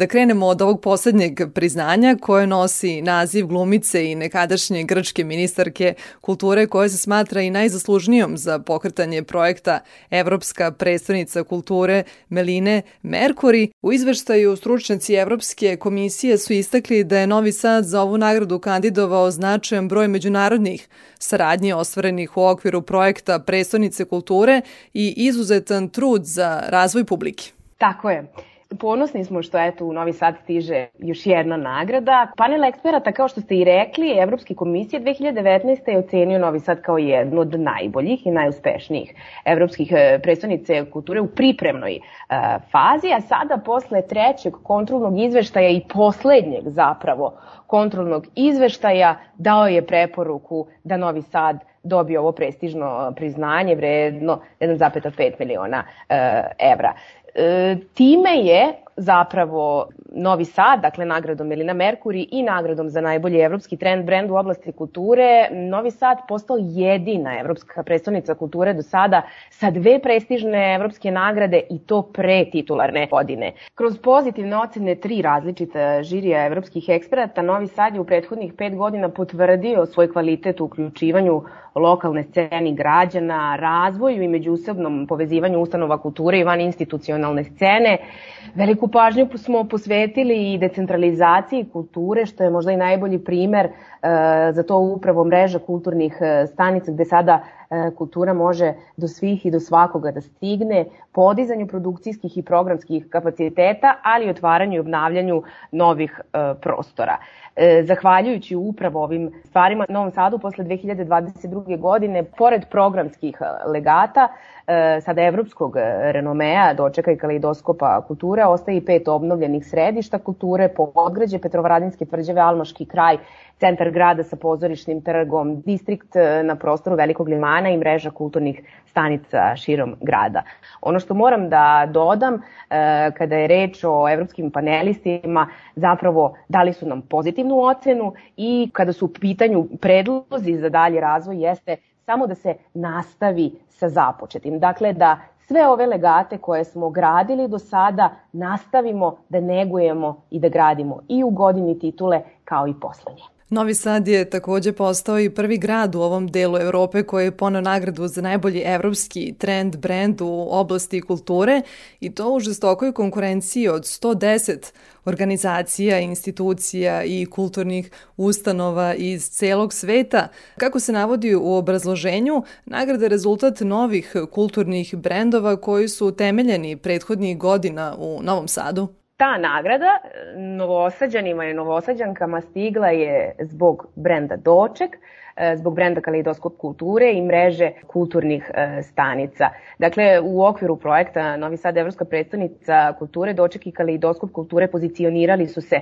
Da krenemo od ovog poslednjeg priznanja koje nosi naziv glumice i nekadašnje grčke ministarke kulture koja se smatra i najzaslužnijom za pokretanje projekta Evropska predstavnica kulture Meline Merkuri. U izveštaju stručnjaci Evropske komisije su istakli da je Novi Sad za ovu nagradu kandidovao značajan broj međunarodnih saradnje ostvarenih u okviru projekta predstavnice kulture i izuzetan trud za razvoj publike. Tako je. Ponosni smo što eto u Novi Sad stiže još jedna nagrada. Panel eksperata, kao što ste i rekli, Evropske komisije 2019. je ocenio Novi Sad kao jednu od najboljih i najuspešnijih evropskih e, predstavnice kulture u pripremnoj e, fazi, a sada posle trećeg kontrolnog izveštaja i poslednjeg zapravo kontrolnog izveštaja dao je preporuku da Novi Sad dobije ovo prestižno priznanje vredno 1,5 miliona e, evra. E, time je zapravo Novi Sad, dakle nagradom Melina Merkuri i nagradom za najbolji evropski trend brend u oblasti kulture, Novi Sad postao jedina evropska predstavnica kulture do sada sa dve prestižne evropske nagrade i to pre titularne godine. Kroz pozitivne ocene tri različita žirija evropskih eksperata, Novi Sad je u prethodnih pet godina potvrdio svoj kvalitet u uključivanju lokalne sceni građana, razvoju i međusobnom povezivanju ustanova kulture i van institucionalne scene. Veliku pažnju smo posvetili i decentralizaciji kulture, što je možda i najbolji primer e, za to upravo mreža kulturnih e, stanica gde sada kultura može do svih i do svakoga da stigne, podizanju produkcijskih i programskih kapaciteta, ali i otvaranju i obnavljanju novih prostora. Zahvaljujući upravo ovim stvarima, Novom Sadu posle 2022. godine, pored programskih legata, E, sada evropskog renomea, dočeka i kaleidoskopa kulture, ostaje i pet obnovljenih središta kulture, Podgrađe, Petrovaradinske tvrđave, Almaški kraj, centar grada sa pozorišnim trgom, distrikt e, na prostoru Velikog limana i mreža kulturnih stanica širom grada. Ono što moram da dodam e, kada je reč o evropskim panelistima, zapravo dali su nam pozitivnu ocenu i kada su u pitanju predlozi za dalji razvoj jeste samo da se nastavi sa započetim. Dakle, da sve ove legate koje smo gradili do sada nastavimo da negujemo i da gradimo i u godini titule kao i poslednje. Novi Sad je takođe postao i prvi grad u ovom delu Evrope koji je ponao nagradu za najbolji evropski trend brand u oblasti kulture i to u žestokoj konkurenciji od 110 organizacija, institucija i kulturnih ustanova iz celog sveta. Kako se navodi u obrazloženju, nagrada je rezultat novih kulturnih brendova koji su temeljeni prethodnih godina u Novom Sadu. Ta nagrada novosađanima i novosađankama stigla je zbog brenda Doček, E, zbog brenda Kaleidoskop kulture i mreže kulturnih e, stanica. Dakle, u okviru projekta Novi Sad Evropska predstavnica kulture, Doček i Kaleidoskop kulture pozicionirali su se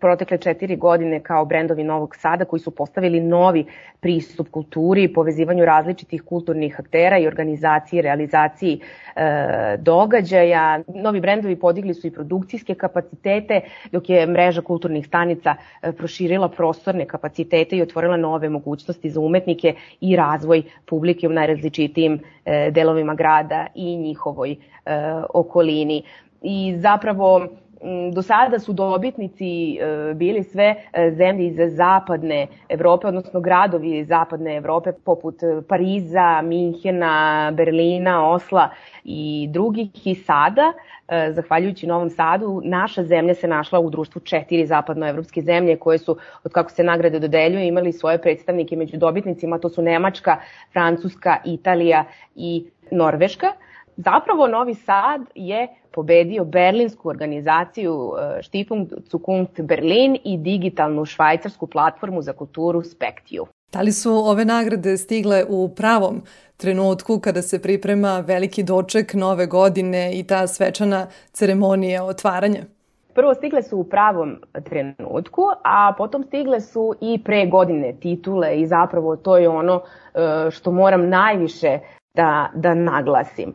protekle četiri godine kao brendovi Novog Sada koji su postavili novi pristup kulturi i povezivanju različitih kulturnih aktera i organizaciji, realizaciji e, događaja. Novi brendovi podigli su i produkcijske kapacitete, dok je mreža kulturnih stanica e, proširila prostorne kapacitete i otvorila nove mogućnosti za umetnike i razvoj publike u najrazličitijim e, delovima grada i njihovoj e, okolini. I zapravo do sada su dobitnici e, bili sve zemlje iz zapadne Evrope, odnosno gradovi iz zapadne Evrope poput Pariza, Minhena, Berlina, Osla i drugih i sada E, zahvaljujući Novom Sadu, naša zemlja se našla u društvu četiri zapadnoevropske zemlje koje su, od kako se nagrade dodeljuju, imali svoje predstavnike među dobitnicima, to su Nemačka, Francuska, Italija i Norveška. Zapravo Novi Sad je pobedio berlinsku organizaciju e, Stiftung Zukunft Berlin i digitalnu švajcarsku platformu za kulturu Spectio. Da li su ove nagrade stigle u pravom trenutku kada se priprema veliki doček nove godine i ta svečana ceremonija otvaranja? Prvo stigle su u pravom trenutku, a potom stigle su i pre godine titule i zapravo to je ono e, što moram najviše da, da naglasim.